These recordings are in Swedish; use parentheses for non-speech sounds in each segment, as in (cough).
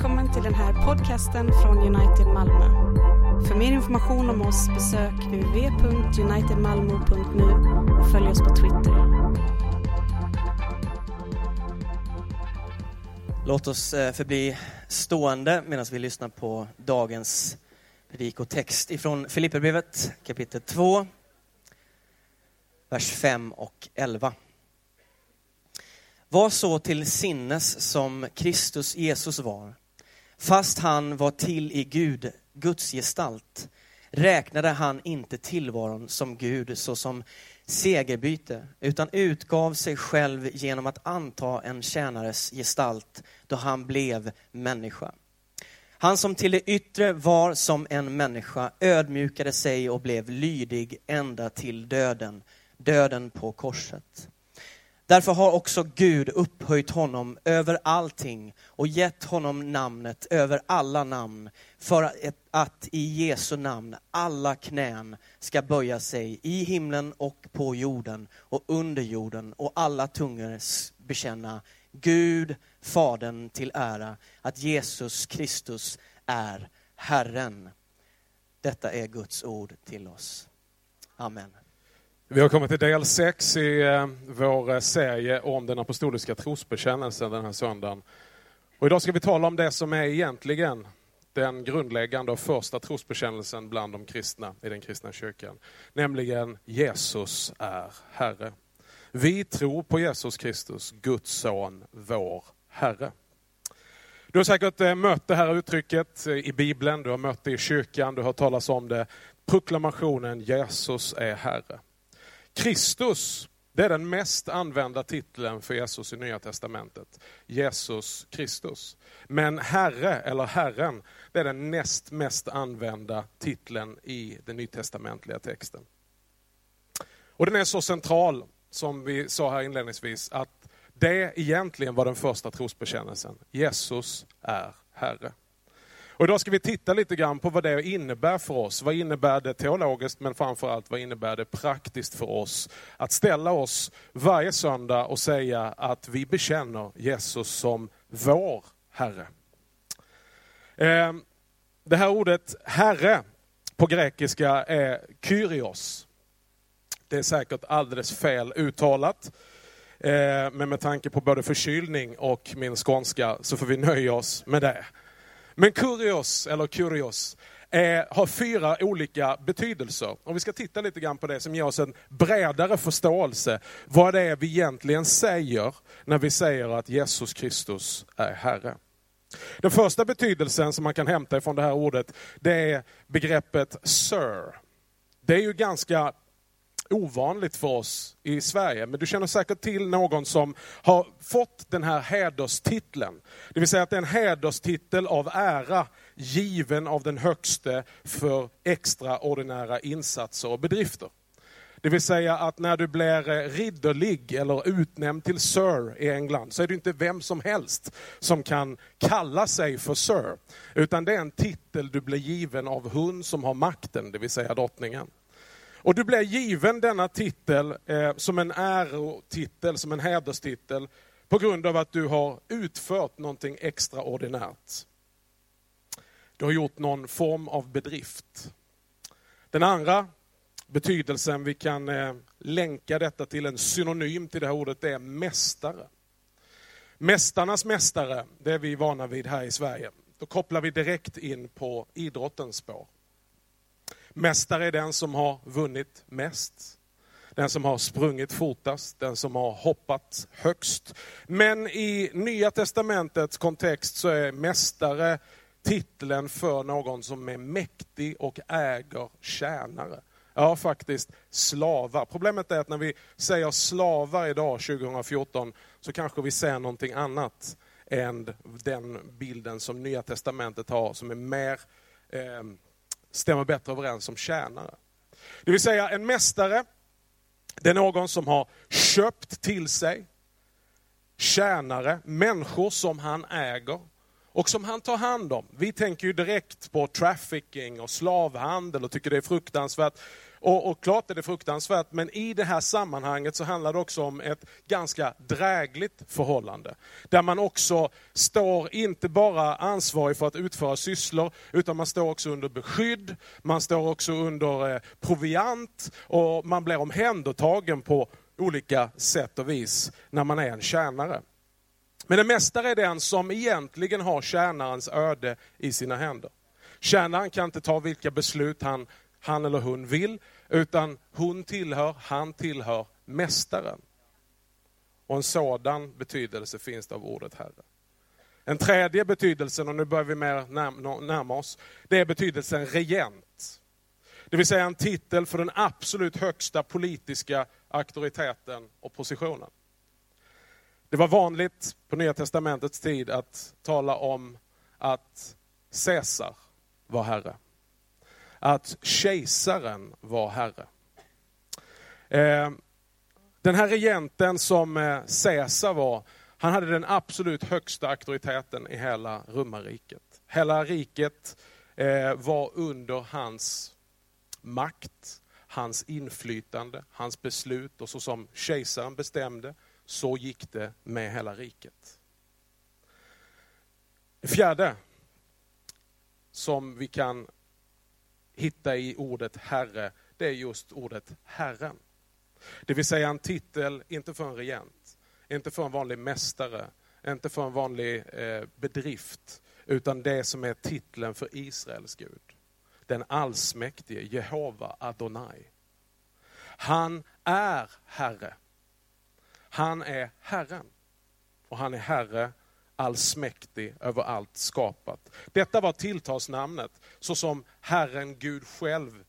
Välkommen till den här podcasten från United Malmö. För mer information om oss besök uv.unitedmalmo.nu och följ oss på Twitter. Låt oss eh, förbli stående medan vi lyssnar på dagens predikotext ifrån Filipperbrevet kapitel 2, vers 5 och 11. Var så till sinnes som Kristus Jesus var, fast han var till i Gud, Guds gestalt, räknade han inte tillvaron som Gud såsom segerbyte, utan utgav sig själv genom att anta en tjänares gestalt då han blev människa. Han som till det yttre var som en människa ödmjukade sig och blev lydig ända till döden, döden på korset. Därför har också Gud upphöjt honom över allting och gett honom namnet över alla namn för att i Jesu namn alla knän ska böja sig i himlen och på jorden och under jorden och alla tungor bekänna Gud, Fadern till ära, att Jesus Kristus är Herren. Detta är Guds ord till oss. Amen. Vi har kommit till del 6 i eh, vår eh, serie om den apostoliska trosbekännelsen den här söndagen. Och idag ska vi tala om det som är egentligen den grundläggande och första trosbekännelsen bland de kristna i den kristna kyrkan. Nämligen Jesus är Herre. Vi tror på Jesus Kristus, Guds son, vår Herre. Du har säkert eh, mött det här uttrycket i Bibeln, du har mött det i kyrkan, du har hört talas om det. Proklamationen Jesus är Herre. Kristus, det är den mest använda titeln för Jesus i Nya Testamentet. Jesus Kristus. Men Herre, eller Herren, det är den näst mest använda titeln i den nytestamentliga texten. Och den är så central, som vi sa här inledningsvis, att det egentligen var den första trosbekännelsen. Jesus är Herre. Och idag ska vi titta lite grann på vad det innebär för oss. Vad innebär det teologiskt, men framförallt vad innebär det praktiskt för oss? Att ställa oss varje söndag och säga att vi bekänner Jesus som vår Herre. Ehm, det här ordet Herre på grekiska är Kyrios. Det är säkert alldeles fel uttalat. Eh, men med tanke på både förkylning och min skånska så får vi nöja oss med det. Men kurios, eller kurios, är, har fyra olika betydelser. Och vi ska titta lite grann på det som ger oss en bredare förståelse vad det är vi egentligen säger när vi säger att Jesus Kristus är Herre. Den första betydelsen som man kan hämta ifrån det här ordet, det är begreppet Sir. Det är ju ganska ovanligt för oss i Sverige, men du känner säkert till någon som har fått den här hederstiteln. Det vill säga att det är en hederstitel av ära given av den högste för extraordinära insatser och bedrifter. Det vill säga att när du blir ridderlig eller utnämnd till Sir i England så är det inte vem som helst som kan kalla sig för Sir. Utan det är en titel du blir given av hon som har makten, det vill säga drottningen. Och du blir given denna titel eh, som en ärotitel, som en hederstitel, på grund av att du har utfört någonting extraordinärt. Du har gjort någon form av bedrift. Den andra betydelsen, vi kan eh, länka detta till en synonym till det här ordet, det är mästare. Mästarnas mästare, det är vi vana vid här i Sverige. Då kopplar vi direkt in på idrottens spår. Mästare är den som har vunnit mest. Den som har sprungit fortast, den som har hoppat högst. Men i Nya Testamentets kontext så är mästare titeln för någon som är mäktig och äger tjänare. Ja, faktiskt slavar. Problemet är att när vi säger slavar idag, 2014, så kanske vi ser någonting annat än den bilden som Nya Testamentet har, som är mer eh, stämmer bättre överens som tjänare. Det vill säga en mästare, det är någon som har köpt till sig tjänare, människor som han äger och som han tar hand om. Vi tänker ju direkt på trafficking och slavhandel och tycker det är fruktansvärt. Och, och klart är det fruktansvärt, men i det här sammanhanget så handlar det också om ett ganska drägligt förhållande. Där man också står inte bara ansvarig för att utföra sysslor, utan man står också under beskydd, man står också under eh, proviant och man blir omhändertagen på olika sätt och vis när man är en tjänare. Men en mästare är den som egentligen har tjänarens öde i sina händer. Tjänaren kan inte ta vilka beslut han, han eller hon vill, utan hon tillhör, han tillhör mästaren. Och en sådan betydelse finns det av ordet Herre. En tredje betydelse, och nu börjar vi mer närma oss, det är betydelsen regent. Det vill säga en titel för den absolut högsta politiska auktoriteten och positionen. Det var vanligt på Nya Testamentets tid att tala om att Caesar var herre. Att kejsaren var herre. Eh, den här regenten som eh, Caesar var, han hade den absolut högsta auktoriteten i hela romarriket. Hela riket eh, var under hans makt, hans inflytande, hans beslut och så som kejsaren bestämde, så gick det med hela riket. Det fjärde som vi kan hitta i ordet Herre, det är just ordet Herren. Det vill säga en titel, inte för en regent, inte för en vanlig mästare, inte för en vanlig eh, bedrift, utan det som är titeln för Israels Gud. Den allsmäktige Jehova Adonai. Han är Herre. Han är Herren. Och han är Herre allsmäktig över allt skapat. Detta var tilltalsnamnet, så som Herren Gud själv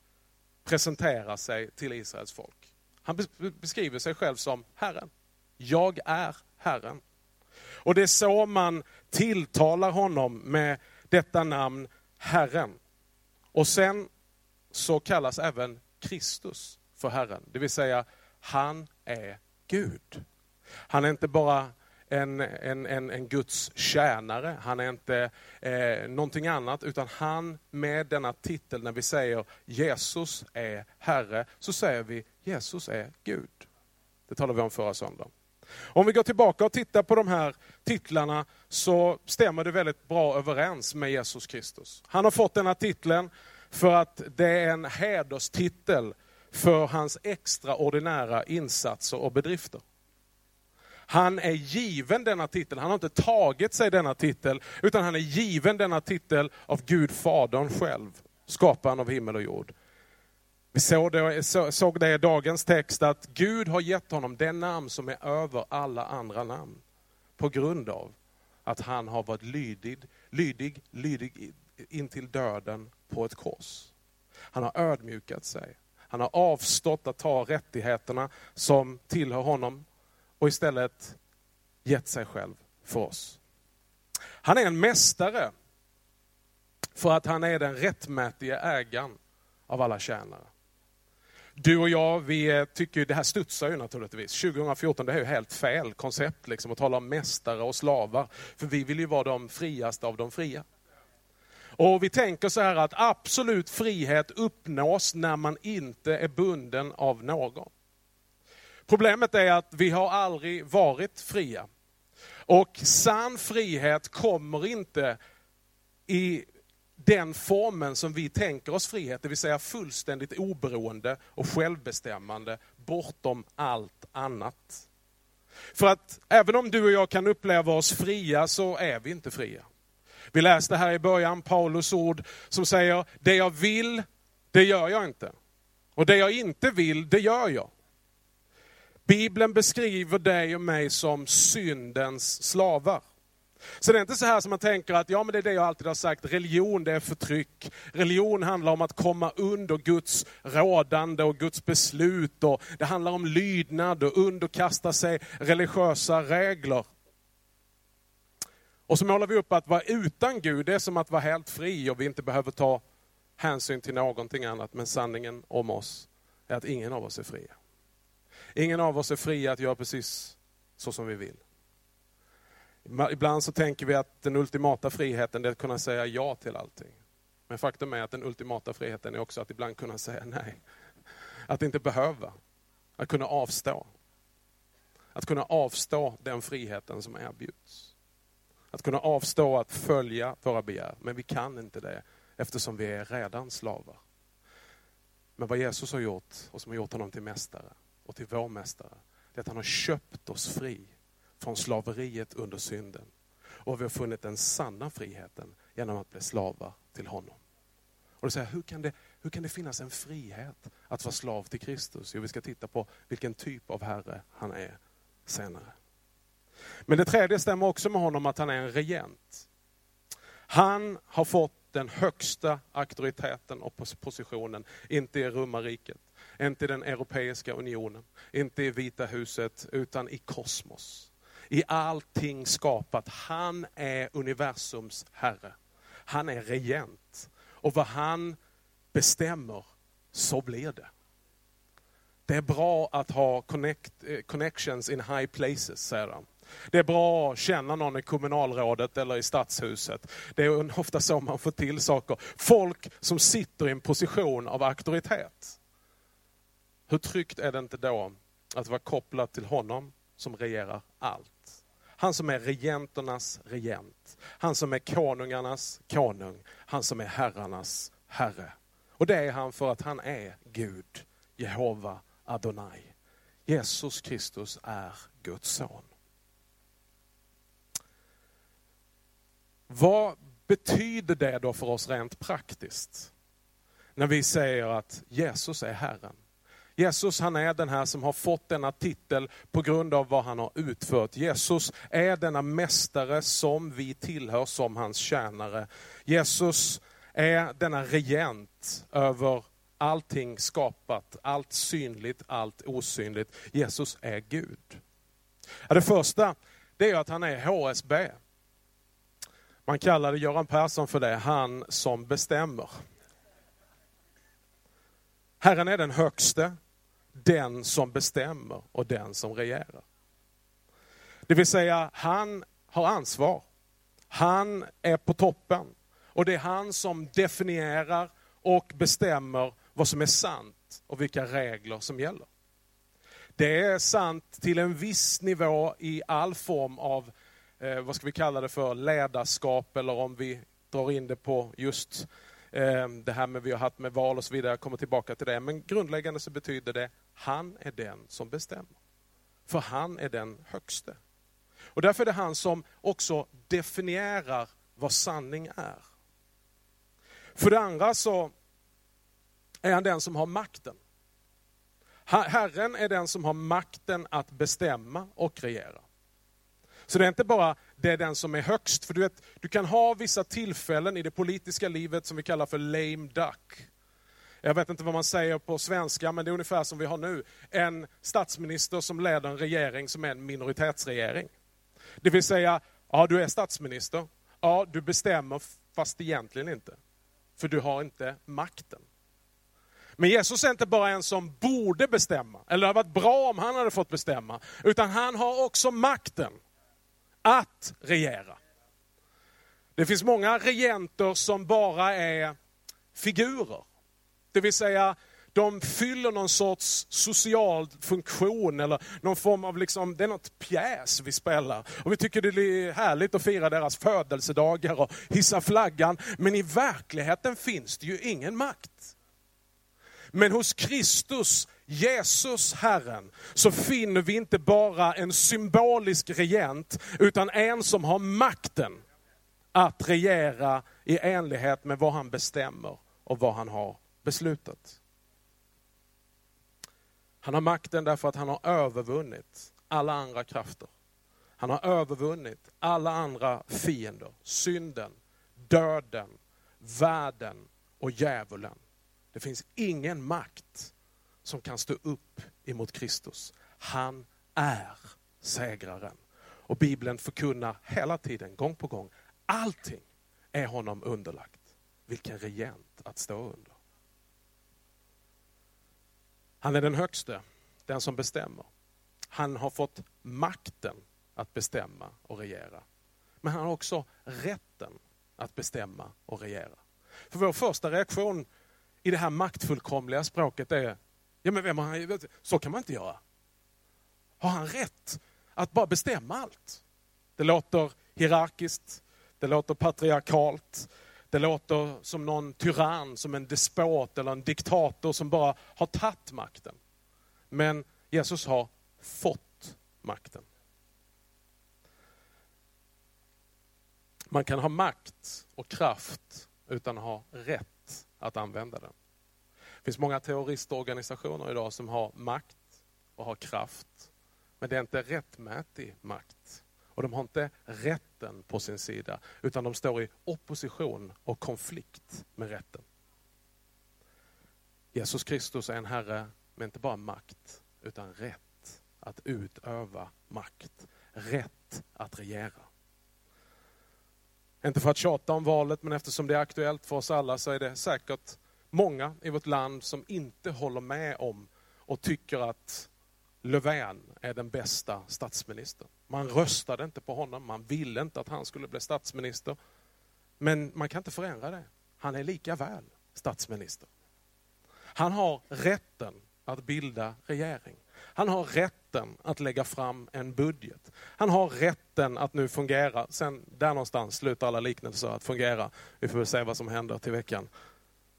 presenterar sig till Israels folk. Han beskriver sig själv som Herren. Jag är Herren. Och det är så man tilltalar honom med detta namn Herren. Och sen så kallas även Kristus för Herren, det vill säga han är Gud. Han är inte bara en, en, en, en Guds tjänare, han är inte eh, någonting annat, utan han med denna titel, när vi säger Jesus är Herre, så säger vi Jesus är Gud. Det talade vi om förra söndagen. Om vi går tillbaka och tittar på de här titlarna så stämmer det väldigt bra överens med Jesus Kristus. Han har fått denna titeln för att det är en hederstitel för hans extraordinära insatser och bedrifter. Han är given denna titel, han har inte tagit sig denna titel, utan han är given denna titel av Gud Fadern själv, skaparen av himmel och jord. Vi såg det, såg det i dagens text att Gud har gett honom det namn som är över alla andra namn. På grund av att han har varit lydig, lydig, lydig intill döden på ett kors. Han har ödmjukat sig. Han har avstått att ta rättigheterna som tillhör honom och istället gett sig själv för oss. Han är en mästare för att han är den rättmätige ägaren av alla tjänare. Du och jag, vi tycker det här studsar ju naturligtvis. 2014, det är ju helt fel koncept liksom, att tala om mästare och slavar. För vi vill ju vara de friaste av de fria. Och vi tänker så här att absolut frihet uppnås när man inte är bunden av någon. Problemet är att vi har aldrig varit fria. Och sann frihet kommer inte i den formen som vi tänker oss frihet, det vill säga fullständigt oberoende och självbestämmande bortom allt annat. För att även om du och jag kan uppleva oss fria så är vi inte fria. Vi läste här i början Paulus ord som säger, det jag vill, det gör jag inte. Och det jag inte vill, det gör jag. Bibeln beskriver dig och mig som syndens slavar. Så det är inte så här som man tänker att ja, men det är det jag alltid har sagt, religion det är förtryck. Religion handlar om att komma under Guds rådande och Guds beslut. Och det handlar om lydnad och underkasta sig religiösa regler. Och så målar vi upp att vara utan Gud, det är som att vara helt fri och vi inte behöver ta hänsyn till någonting annat. Men sanningen om oss är att ingen av oss är fria. Ingen av oss är fria att göra precis så som vi vill. Ibland så tänker vi att den ultimata friheten är att kunna säga ja till allting. Men faktum är att den ultimata friheten är också att ibland kunna säga nej. Att inte behöva, att kunna avstå. Att kunna avstå den friheten som erbjuds. Att kunna avstå att följa våra begär, men vi kan inte det eftersom vi är redan slavar. Men vad Jesus har gjort och som har gjort honom till mästare och till vår mästare, det är att han har köpt oss fri från slaveriet under synden. Och vi har funnit den sanna friheten genom att bli slavar till honom. Och då säger hur kan, det, hur kan det finnas en frihet att vara slav till Kristus? Jo, vi ska titta på vilken typ av Herre han är senare. Men det tredje stämmer också med honom att han är en regent. Han har fått den högsta auktoriteten och positionen, inte i romarriket, inte i den Europeiska unionen, inte i Vita huset, utan i kosmos. I allting skapat. Han är universums herre. Han är regent. Och vad han bestämmer, så blir det. Det är bra att ha connect, eh, connections in high places, säger han. Det är bra att känna någon i kommunalrådet eller i stadshuset. Det är ofta så man får till saker. Folk som sitter i en position av auktoritet. Hur tryggt är det inte då att vara kopplad till honom som regerar allt? Han som är regenternas regent. Han som är konungarnas konung. Han som är herrarnas herre. Och det är han för att han är Gud, Jehova Adonai. Jesus Kristus är Guds son. Vad betyder det då för oss rent praktiskt? När vi säger att Jesus är Herren. Jesus han är den här som har fått denna titel på grund av vad han har utfört. Jesus är denna mästare som vi tillhör som hans tjänare. Jesus är denna regent över allting skapat, allt synligt, allt osynligt. Jesus är Gud. Det första det är att han är HSB. Man kallade Göran Persson för det, han som bestämmer. Herren är den högste, den som bestämmer och den som regerar. Det vill säga, han har ansvar. Han är på toppen. Och det är han som definierar och bestämmer vad som är sant och vilka regler som gäller. Det är sant till en viss nivå i all form av eh, vad ska vi kalla det för, ledarskap eller om vi drar in det på just Ehm, det här med vi har haft med val och så vidare, jag kommer tillbaka till det. Men grundläggande så betyder det, han är den som bestämmer. För han är den högste. Och därför är det han som också definierar vad sanning är. För det andra så är han den som har makten. Herren är den som har makten att bestämma och regera. Så det är inte bara det är den som är högst, för du, vet, du kan ha vissa tillfällen i det politiska livet som vi kallar för lame duck. Jag vet inte vad man säger på svenska, men det är ungefär som vi har nu. En statsminister som leder en regering som är en minoritetsregering. Det vill säga, ja du är statsminister, ja du bestämmer fast egentligen inte. För du har inte makten. Men Jesus är inte bara en som borde bestämma, eller det hade varit bra om han hade fått bestämma, utan han har också makten att regera. Det finns många regenter som bara är figurer. Det vill säga, de fyller någon sorts social funktion eller någon form av, liksom, det är något pjäs vi spelar. Och vi tycker det är härligt att fira deras födelsedagar och hissa flaggan. Men i verkligheten finns det ju ingen makt. Men hos Kristus Jesus Herren, så finner vi inte bara en symbolisk regent, utan en som har makten att regera i enlighet med vad han bestämmer och vad han har beslutat. Han har makten därför att han har övervunnit alla andra krafter. Han har övervunnit alla andra fiender, synden, döden, världen och djävulen. Det finns ingen makt som kan stå upp emot Kristus. Han är segraren. Och Bibeln förkunnar hela tiden, gång på gång, allting är honom underlagt. Vilken regent att stå under. Han är den högste, den som bestämmer. Han har fått makten att bestämma och regera. Men han har också rätten att bestämma och regera. För vår första reaktion i det här maktfullkomliga språket är, Ja, men vem har han, så kan man inte göra. Har han rätt att bara bestämma allt? Det låter hierarkiskt, det låter patriarkalt, det låter som någon tyrann, som en despot eller en diktator som bara har tagit makten. Men Jesus har fått makten. Man kan ha makt och kraft utan att ha rätt att använda den. Det finns många terroristorganisationer idag som har makt och har kraft. Men det är inte rättmätig makt. Och de har inte rätten på sin sida, utan de står i opposition och konflikt med rätten. Jesus Kristus är en Herre med inte bara makt, utan rätt att utöva makt. Rätt att regera. Inte för att tjata om valet, men eftersom det är aktuellt för oss alla så är det säkert många i vårt land som inte håller med om och tycker att Löfven är den bästa statsministern. Man röstade inte på honom, man ville inte att han skulle bli statsminister. Men man kan inte förändra det. Han är lika väl statsminister. Han har rätten att bilda regering. Han har rätten att lägga fram en budget. Han har rätten att nu fungera. Sen där någonstans slutar alla liknelser att fungera. Vi får väl se vad som händer till veckan.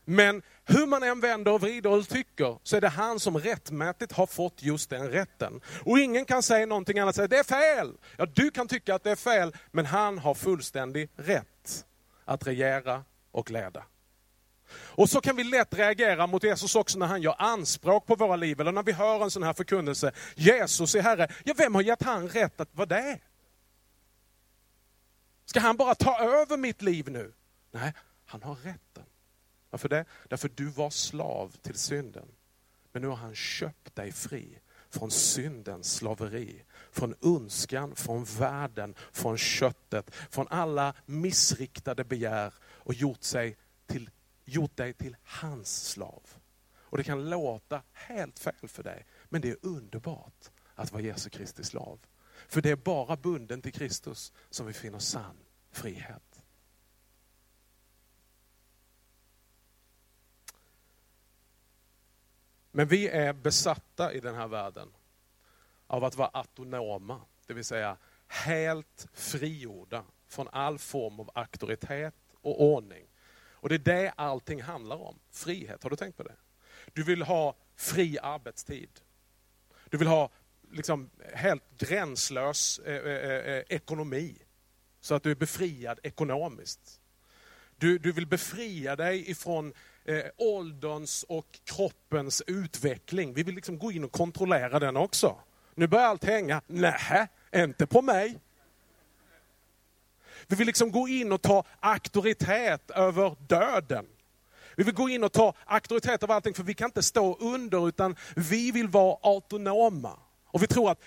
Men hur man än vänder och vrider och tycker så är det han som rättmätigt har fått just den rätten. Och ingen kan säga någonting annat än det är fel. Ja, du kan tycka att det är fel, men han har fullständig rätt att regera och leda. Och så kan vi lätt reagera mot Jesus också när han gör anspråk på våra liv, eller när vi hör en sån här förkunnelse. Jesus är Herre. Ja, vem har gett han rätt att vara det? Ska han bara ta över mitt liv nu? Nej, han har rätten. Varför det? Därför du var slav till synden. Men nu har han köpt dig fri från syndens slaveri, från önskan, från världen, från köttet, från alla missriktade begär och gjort, sig till, gjort dig till hans slav. Och det kan låta helt fel för dig, men det är underbart att vara Jesu Kristi slav. För det är bara bunden till Kristus som vi finner sann frihet. Men vi är besatta i den här världen av att vara autonoma, det vill säga helt frigjorda från all form av auktoritet och ordning. Och det är det allting handlar om, frihet. Har du tänkt på det? Du vill ha fri arbetstid. Du vill ha liksom helt gränslös eh, eh, eh, eh ekonomi, så att du är befriad ekonomiskt. Du, du vill befria dig ifrån eh, ålderns och kroppens utveckling. Vi vill liksom gå in och kontrollera den också. Nu börjar allt hänga. Nej, inte på mig. Vi vill liksom gå in och ta auktoritet över döden. Vi vill gå in och ta auktoritet över allting, för vi kan inte stå under, utan vi vill vara autonoma. Och vi tror att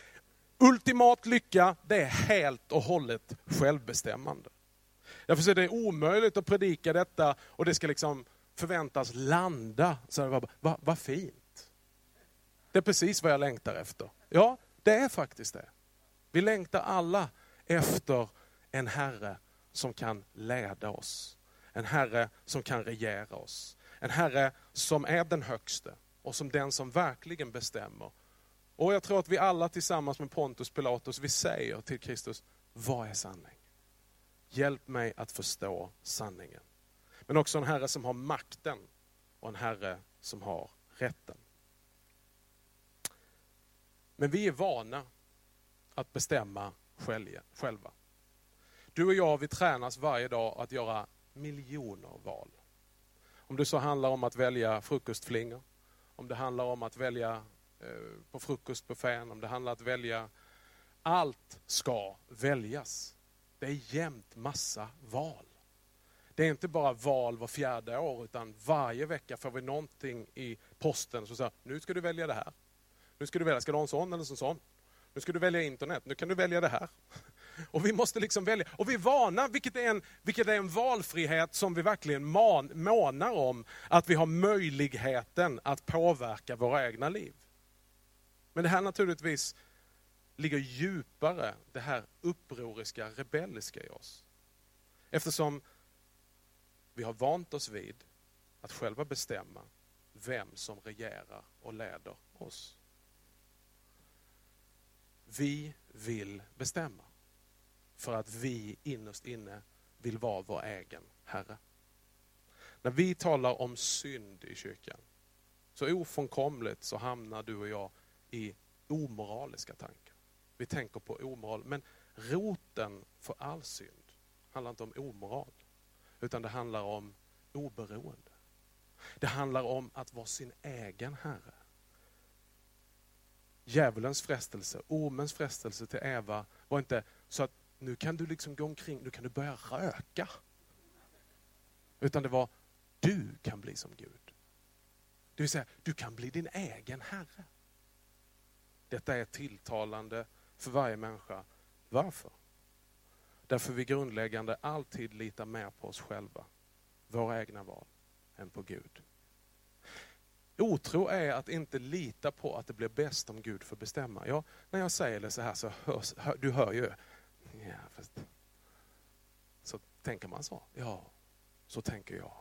ultimat lycka, det är helt och hållet självbestämmande. Därför är det omöjligt att predika detta och det ska liksom förväntas landa. Så vad va, va fint. Det är precis vad jag längtar efter. Ja, det är faktiskt det. Vi längtar alla efter en Herre som kan leda oss. En Herre som kan regera oss. En Herre som är den högste och som den som verkligen bestämmer. Och jag tror att vi alla tillsammans med Pontus Pilatus, vi säger till Kristus, vad är sanning? Hjälp mig att förstå sanningen. Men också en Herre som har makten och en Herre som har rätten. Men vi är vana att bestämma själva. Du och jag, vi tränas varje dag att göra miljoner val. Om det så handlar om att välja frukostflingor, om det handlar om att välja eh, på frukostbuffén, om det handlar om att välja... Allt ska väljas. Det är jämt massa val. Det är inte bara val var fjärde år, utan varje vecka får vi någonting i posten som säger, nu ska du välja det här. Nu ska du välja, ska du ha en sån eller en sån? Nu ska du välja internet, nu kan du välja det här. (laughs) Och vi måste liksom välja. Och vi är vana, vilket är en, vilket är en valfrihet som vi verkligen man, månar om, att vi har möjligheten att påverka våra egna liv. Men det här naturligtvis ligger djupare, det här upproriska, rebelliska i oss. Eftersom vi har vant oss vid att själva bestämma vem som regerar och leder oss. Vi vill bestämma. För att vi innerst inne vill vara vår egen Herre. När vi talar om synd i kyrkan, så ofrånkomligt så hamnar du och jag i omoraliska tankar. Vi tänker på omoral, men roten för all synd handlar inte om omoral, utan det handlar om oberoende. Det handlar om att vara sin egen herre. Djävulens frestelse, ormens frestelse till Eva var inte så att nu kan du liksom gå omkring, nu kan du börja röka. Utan det var, du kan bli som Gud. Det vill säga, du kan bli din egen herre. Detta är tilltalande för varje människa. Varför? Därför vi grundläggande alltid litar mer på oss själva, våra egna val, än på Gud. Otro är att inte lita på att det blir bäst om Gud får bestämma. Ja, när jag säger det så här så hörs, hör, du hör ju. Ja, fast, så tänker man så. Ja, så tänker jag.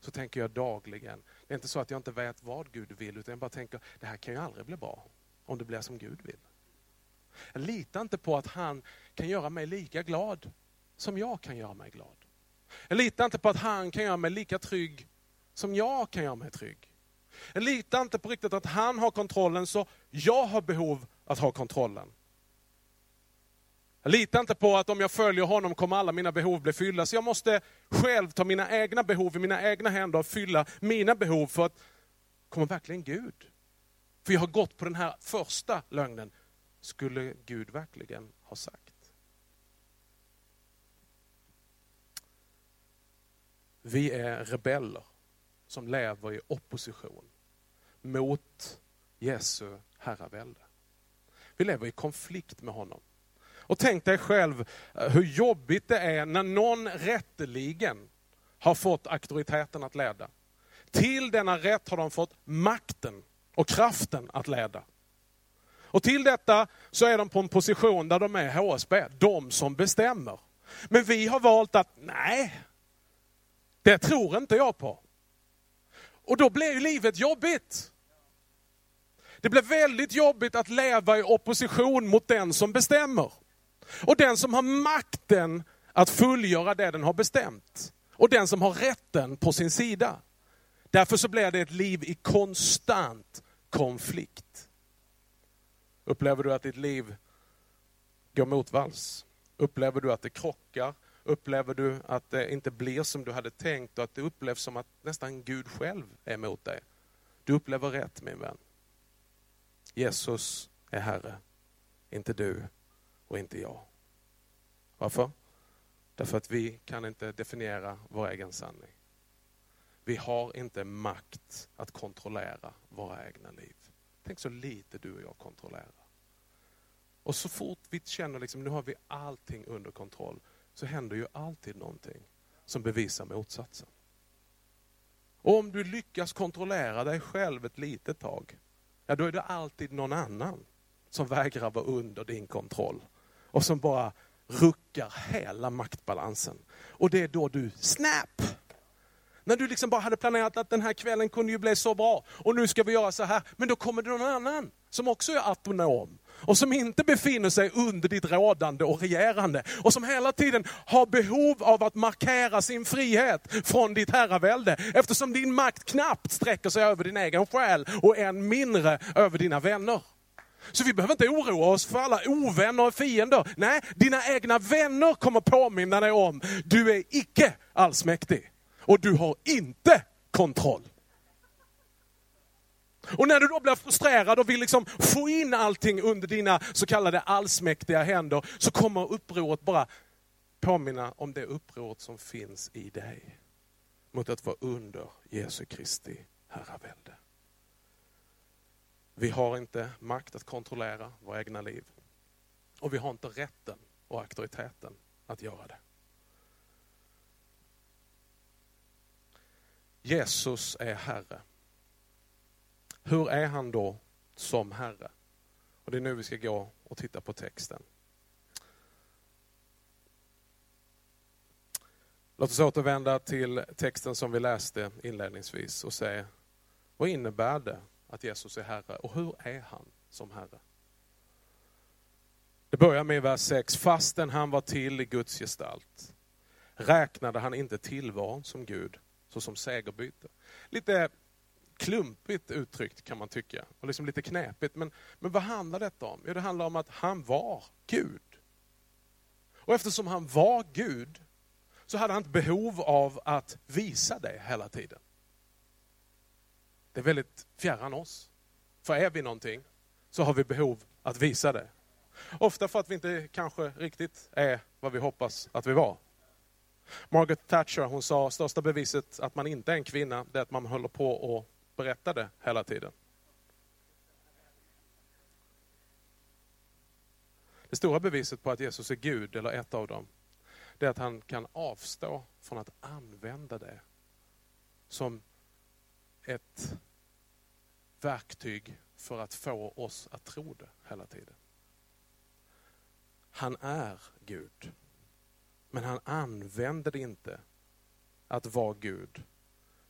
Så tänker jag dagligen. Det är inte så att jag inte vet vad Gud vill, utan jag bara tänker, det här kan ju aldrig bli bra om det blir som Gud vill. Jag litar inte på att han kan göra mig lika glad som jag kan göra mig glad. Jag litar inte på att han kan göra mig lika trygg som jag kan göra mig trygg. Jag litar inte på riktigt att han har kontrollen så jag har behov att ha kontrollen. Jag litar inte på att om jag följer honom kommer alla mina behov bli fyllda. Så jag måste själv ta mina egna behov i mina egna händer och fylla mina behov för att, kommer verkligen Gud? För jag har gått på den här första lögnen. Skulle Gud verkligen ha sagt? Vi är rebeller som lever i opposition mot Jesu herravälde. Vi lever i konflikt med honom. Och tänk dig själv eh, hur jobbigt det är när någon rätteligen har fått auktoriteten att leda. Till denna rätt har de fått makten och kraften att leda. Och till detta så är de på en position där de är HSB, de som bestämmer. Men vi har valt att, nej, det tror inte jag på. Och då blir ju livet jobbigt. Det blir väldigt jobbigt att leva i opposition mot den som bestämmer. Och den som har makten att fullgöra det den har bestämt. Och den som har rätten på sin sida. Därför så blir det ett liv i konstant konflikt. Upplever du att ditt liv går motvalls? Upplever du att det krockar? Upplever du att det inte blir som du hade tänkt och att det upplevs som att nästan Gud själv är emot dig? Du upplever rätt min vän. Jesus är Herre, inte du och inte jag. Varför? Därför att vi kan inte definiera vår egen sanning. Vi har inte makt att kontrollera våra egna liv. Tänk så lite du och jag kontrollerar. Och så fort vi känner liksom, nu har vi allting under kontroll, så händer ju alltid någonting som bevisar motsatsen. Och om du lyckas kontrollera dig själv ett litet tag, ja då är det alltid någon annan som vägrar vara under din kontroll. Och som bara ruckar hela maktbalansen. Och det är då du, snap! När du liksom bara hade planerat att den här kvällen kunde ju bli så bra och nu ska vi göra så här. Men då kommer det någon annan som också är autonom och som inte befinner sig under ditt rådande och regerande och som hela tiden har behov av att markera sin frihet från ditt herravälde eftersom din makt knappt sträcker sig över din egen själ och än mindre över dina vänner. Så vi behöver inte oroa oss för alla ovänner och fiender. Nej, dina egna vänner kommer påminna dig om, du är icke allsmäktig. Och du har inte kontroll. Och när du då blir frustrerad och vill liksom få in allting under dina så kallade allsmäktiga händer, så kommer upproret bara påminna om det upproret som finns i dig. Mot att vara under Jesu Kristi herravälde. Vi har inte makt att kontrollera våra egna liv. Och vi har inte rätten och auktoriteten att göra det. Jesus är Herre. Hur är han då som Herre? Och Det är nu vi ska gå och titta på texten. Låt oss återvända till texten som vi läste inledningsvis och se Vad innebär det att Jesus är Herre och hur är han som Herre? Det börjar med vers 6. Fastän han var till i Guds gestalt räknade han inte tillvaron som Gud såsom segerbyte. Lite klumpigt uttryckt kan man tycka, och liksom lite knepigt. Men, men vad handlar detta om? Jo, det handlar om att han var Gud. Och eftersom han var Gud så hade han ett behov av att visa det hela tiden. Det är väldigt fjärran oss. För är vi någonting så har vi behov att visa det. Ofta för att vi inte kanske riktigt är vad vi hoppas att vi var. Margaret Thatcher hon sa största beviset att man inte är en kvinna, det är att man håller på och berättar det hela tiden. Det stora beviset på att Jesus är Gud, eller ett av dem, det är att han kan avstå från att använda det som ett verktyg för att få oss att tro det hela tiden. Han är Gud. Men han använder det inte att vara Gud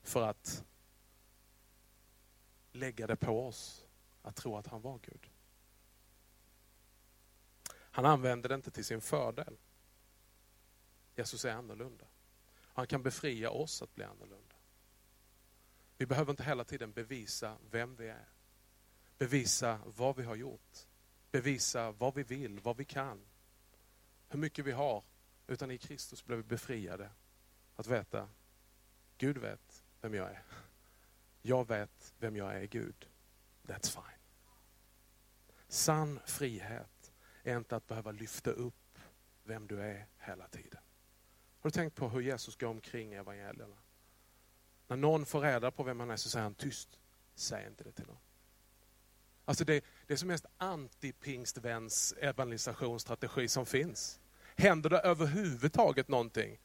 för att lägga det på oss att tro att han var Gud. Han använder det inte till sin fördel. Jesus är annorlunda. Han kan befria oss att bli annorlunda. Vi behöver inte hela tiden bevisa vem vi är. Bevisa vad vi har gjort. Bevisa vad vi vill, vad vi kan. Hur mycket vi har. Utan i Kristus blev vi befriade att veta, Gud vet vem jag är. Jag vet vem jag är i Gud. That's fine. Sann frihet är inte att behöva lyfta upp vem du är hela tiden. Har du tänkt på hur Jesus går omkring i evangelierna? När någon får reda på vem han är så säger han tyst, säg inte det till någon. Alltså det, det är som mest anti-pingstväns evangelisationsstrategi som finns. Händer det överhuvudtaget någonting?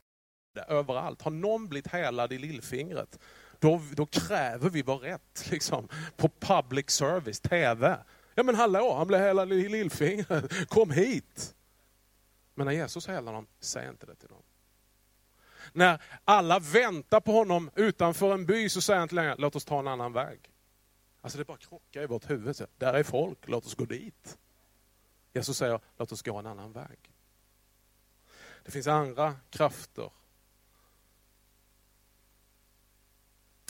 Överallt. Har någon blivit helad i lillfingret? Då, då kräver vi vår rätt liksom, på public service, TV. Ja men hallå, han blev helad i lillfingret. Kom hit! Men när Jesus helar dem, säg inte det till dem. När alla väntar på honom utanför en by så säger han inte längre, låt oss ta en annan väg. Alltså det bara krockar i vårt huvud. Där är folk, låt oss gå dit. Jesus säger, låt oss gå en annan väg. Det finns andra krafter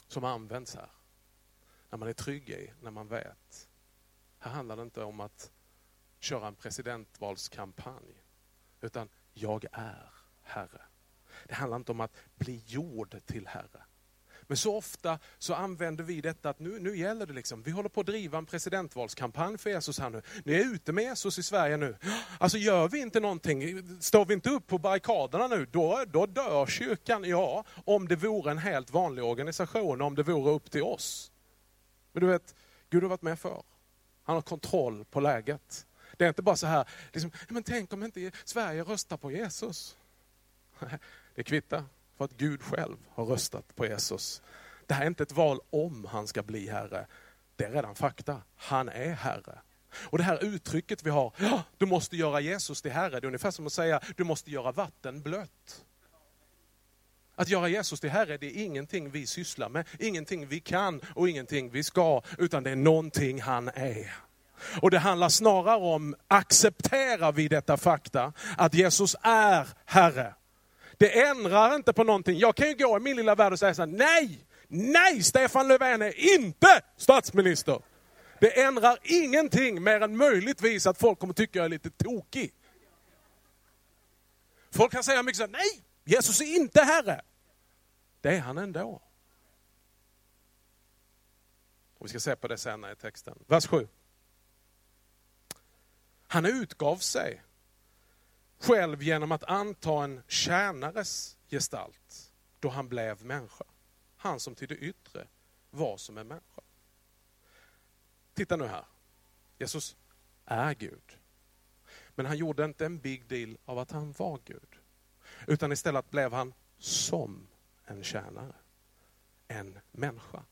som används här. När man är trygg i, när man vet. Här handlar det inte om att köra en presidentvalskampanj. Utan jag är Herre. Det handlar inte om att bli gjord till Herre. Men så ofta så använder vi detta att nu, nu gäller det liksom, vi håller på att driva en presidentvalskampanj för Jesus här nu. Ni är ute med Jesus i Sverige nu. Alltså gör vi inte någonting, står vi inte upp på barrikaderna nu, då, då dör kyrkan. Ja, om det vore en helt vanlig organisation, om det vore upp till oss. Men du vet, Gud har varit med för. Han har kontroll på läget. Det är inte bara så här, liksom, men tänk om inte Sverige röstar på Jesus. (laughs) Det kvittar. För att Gud själv har röstat på Jesus. Det här är inte ett val om han ska bli Herre. Det är redan fakta. Han är Herre. Och det här uttrycket vi har, ja, du måste göra Jesus till Herre. Det är ungefär som att säga, du måste göra vatten blött. Att göra Jesus till Herre, det är ingenting vi sysslar med, ingenting vi kan och ingenting vi ska, utan det är någonting han är. Och det handlar snarare om, accepterar vi detta fakta, att Jesus är Herre. Det ändrar inte på någonting. Jag kan ju gå i min lilla värld och säga så här, nej, nej, Stefan Löfven är inte statsminister. Det ändrar ingenting mer än möjligtvis att folk kommer tycka jag är lite tokig. Folk kan säga mycket så här, nej, Jesus är inte Herre. Det är han ändå. Och vi ska se på det senare i texten. Vers 7. Han utgav sig själv genom att anta en tjänares gestalt då han blev människa. Han som till det yttre var som en människa. Titta nu här. Jesus är Gud. Men han gjorde inte en big deal av att han var Gud. Utan istället blev han som en tjänare. En människa.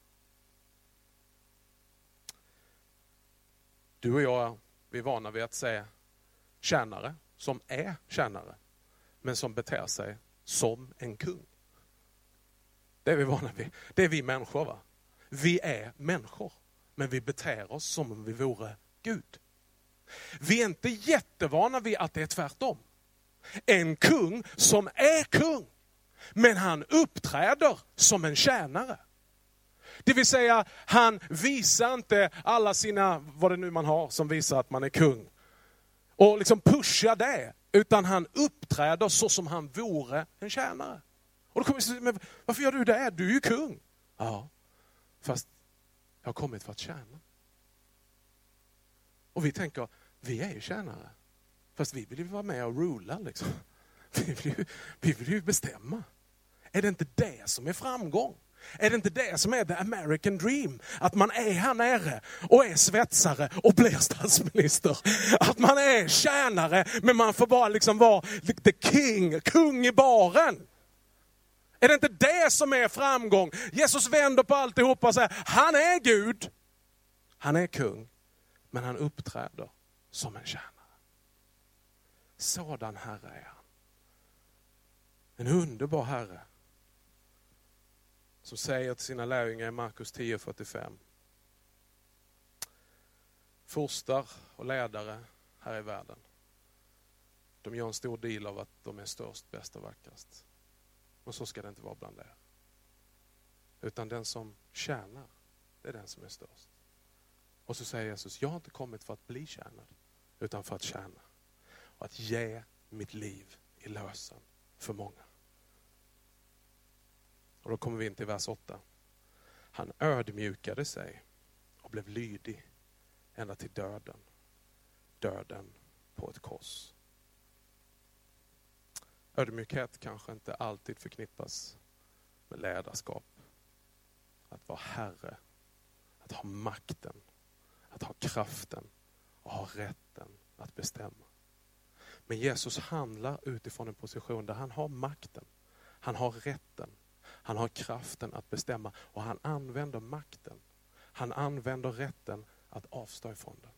Du och jag, vi är vana vid att säga tjänare som är tjänare, men som beter sig som en kung. Det är vi vana vid. Det är vi människor. va? vi är människor, men vi beter oss som om vi vore Gud. Vi är inte jättevana vid att det är tvärtom. En kung som är kung, men han uppträder som en tjänare. Det vill säga, han visar inte alla sina, vad det nu man har som visar att man är kung. Och liksom pusha det, utan han uppträder så som han vore en tjänare. Och då kommer säga, men varför gör du det? Du är ju kung. Ja, fast jag har kommit för att tjäna. Och vi tänker, vi är ju tjänare. Fast vi vill ju vara med och rula liksom. (laughs) Vi vill ju, vi vill ju bestämma. Är det inte det som är framgång? Är det inte det som är the American dream? Att man är här nere och är svetsare och blir statsminister. Att man är tjänare men man får bara liksom vara the king, kung i baren. Är det inte det som är framgång? Jesus vänder på alltihopa och säger, han är Gud, han är kung, men han uppträder som en tjänare. Sådan Herre är han. En underbar Herre som säger till sina lärjungar i Markus 10.45. Furstar och ledare här i världen, de gör en stor deal av att de är störst, bäst och vackrast. Men så ska det inte vara bland er. Utan den som tjänar, det är den som är störst. Och så säger Jesus, jag har inte kommit för att bli tjänad, utan för att tjäna. Och att ge mitt liv i lösen för många. Och då kommer vi in till vers 8. Han ödmjukade sig och blev lydig ända till döden. Döden på ett kors. Ödmjukhet kanske inte alltid förknippas med ledarskap. Att vara herre, att ha makten, att ha kraften och ha rätten att bestämma. Men Jesus handlar utifrån en position där han har makten, han har rätten, han har kraften att bestämma och han använder makten. Han använder rätten att avstå ifrån den.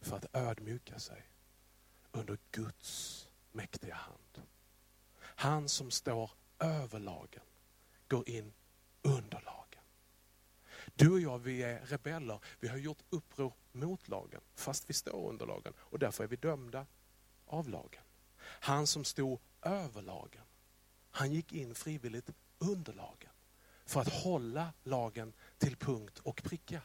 För att ödmjuka sig under Guds mäktiga hand. Han som står över lagen går in under lagen. Du och jag, vi är rebeller. Vi har gjort uppror mot lagen, fast vi står under lagen. Och därför är vi dömda av lagen. Han som stod över lagen, han gick in frivilligt under lagen. För att hålla lagen till punkt och pricka.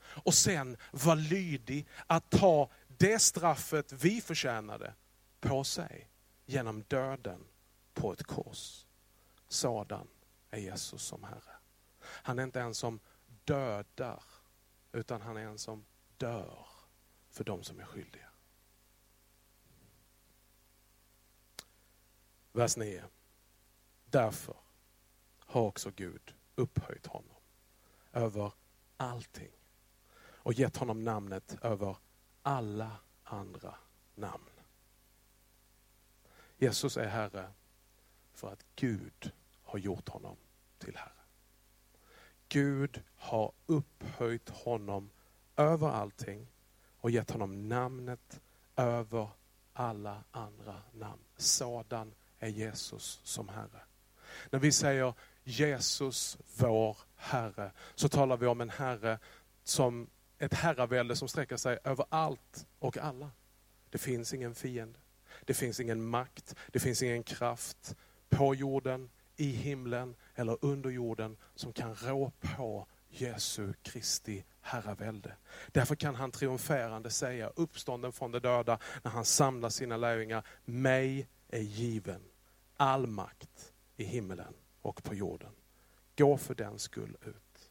Och sen var lydig att ta det straffet vi förtjänade på sig genom döden på ett kors. Sådan är Jesus som Herre. Han är inte en som dödar, utan han är en som dör för de som är skyldiga. Vers 9. Därför har också Gud upphöjt honom över allting och gett honom namnet över alla andra namn. Jesus är Herre för att Gud har gjort honom till Herre. Gud har upphöjt honom över allting och gett honom namnet över alla andra namn. Sådan är Jesus som Herre. När vi säger Jesus vår Herre, så talar vi om en Herre som ett herravälde som sträcker sig över allt och alla. Det finns ingen fiende. Det finns ingen makt, det finns ingen kraft på jorden, i himlen eller under jorden som kan rå på Jesu Kristi herravälde. Därför kan han triumferande säga, uppstånden från de döda, när han samlar sina lärjungar, mig är given all makt i himlen och på jorden. Gå för den skull ut.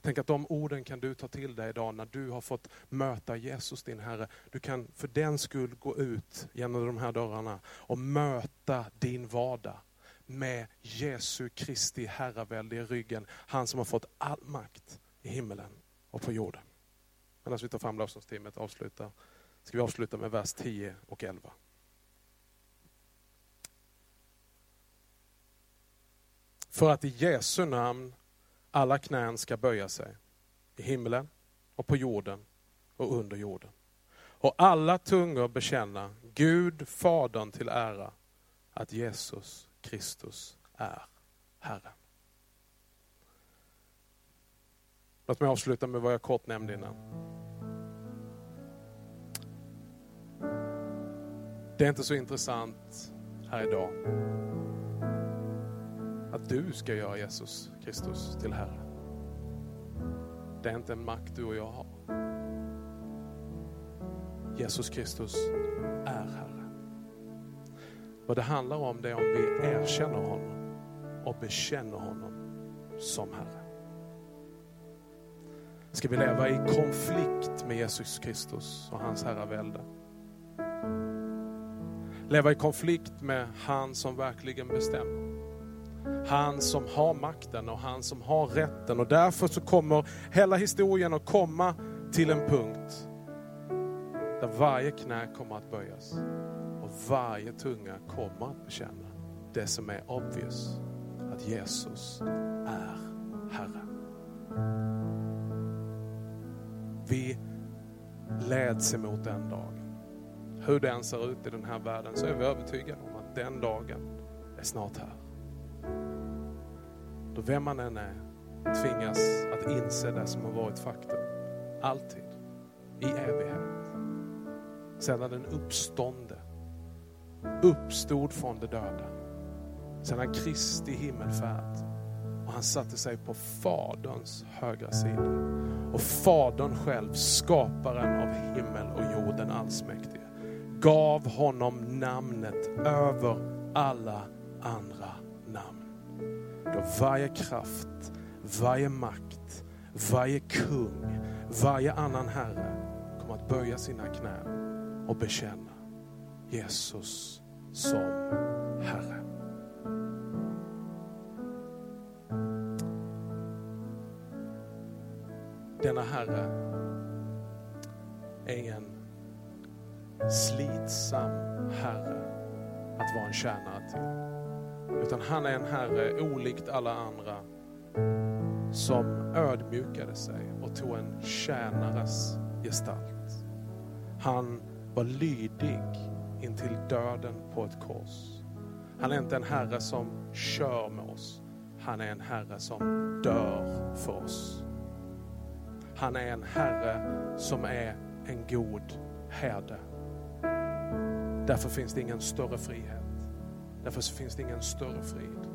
Tänk att de orden kan du ta till dig idag när du har fått möta Jesus din Herre. Du kan för den skull gå ut genom de här dörrarna och möta din vardag med Jesu Kristi herravälde i ryggen. Han som har fått all makt i himmelen och på jorden. Medan vi tar fram lovsångsteamet avslutar, ska vi avsluta med vers 10 och 11. För att i Jesu namn alla knän ska böja sig. I himlen och på jorden och under jorden. Och alla tungor bekänna Gud, Fadern till ära, att Jesus Kristus är Herren. Låt mig avsluta med vad jag kort nämnde innan. Det är inte så intressant här idag att du ska göra Jesus Kristus till Herre. Det är inte en makt du och jag har. Jesus Kristus är Herre. Vad det handlar om det är om vi erkänner honom och bekänner honom som Herre. Ska vi leva i konflikt med Jesus Kristus och hans herravälde? Leva i konflikt med han som verkligen bestämmer. Han som har makten och han som har rätten. Och därför så kommer hela historien att komma till en punkt där varje knä kommer att böjas och varje tunga kommer att bekänna det som är obvious, att Jesus är Herre. Vi leds emot den dagen. Hur den ser ut i den här världen så är vi övertygade om att den dagen är snart här. Då vem man än är tvingas att inse det som har varit faktum. Alltid. I evighet. Sedan den uppstånde uppstod från de döda. Sedan Kristi himmelfärd. Och han satte sig på Faderns högra sida. Och Fadern själv, skaparen av himmel och jorden allsmäktige, gav honom namnet över alla andra. Varje kraft, varje makt, varje kung, varje annan herre kommer att böja sina knän och bekänna Jesus som Herre. Denna Herre är ingen slitsam Herre att vara en tjänare till. Utan han är en Herre olikt alla andra som ödmjukade sig och tog en tjänares gestalt. Han var lydig intill döden på ett kors. Han är inte en Herre som kör med oss. Han är en Herre som dör för oss. Han är en Herre som är en god herde. Därför finns det ingen större frihet. Därför finns det ingen större frid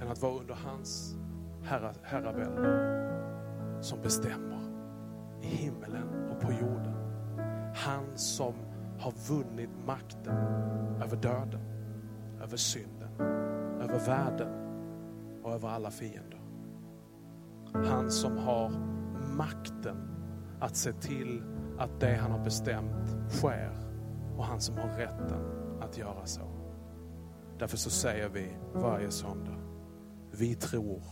än att vara under hans herra, herravälde som bestämmer i himmelen och på jorden. Han som har vunnit makten över döden, över synden, över världen och över alla fiender. Han som har makten att se till att det han har bestämt sker och han som har rätten att göra så. Därför så säger vi varje söndag, vi tror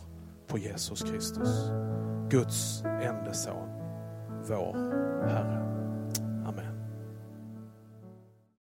på Jesus Kristus, Guds enda son, vår Herre.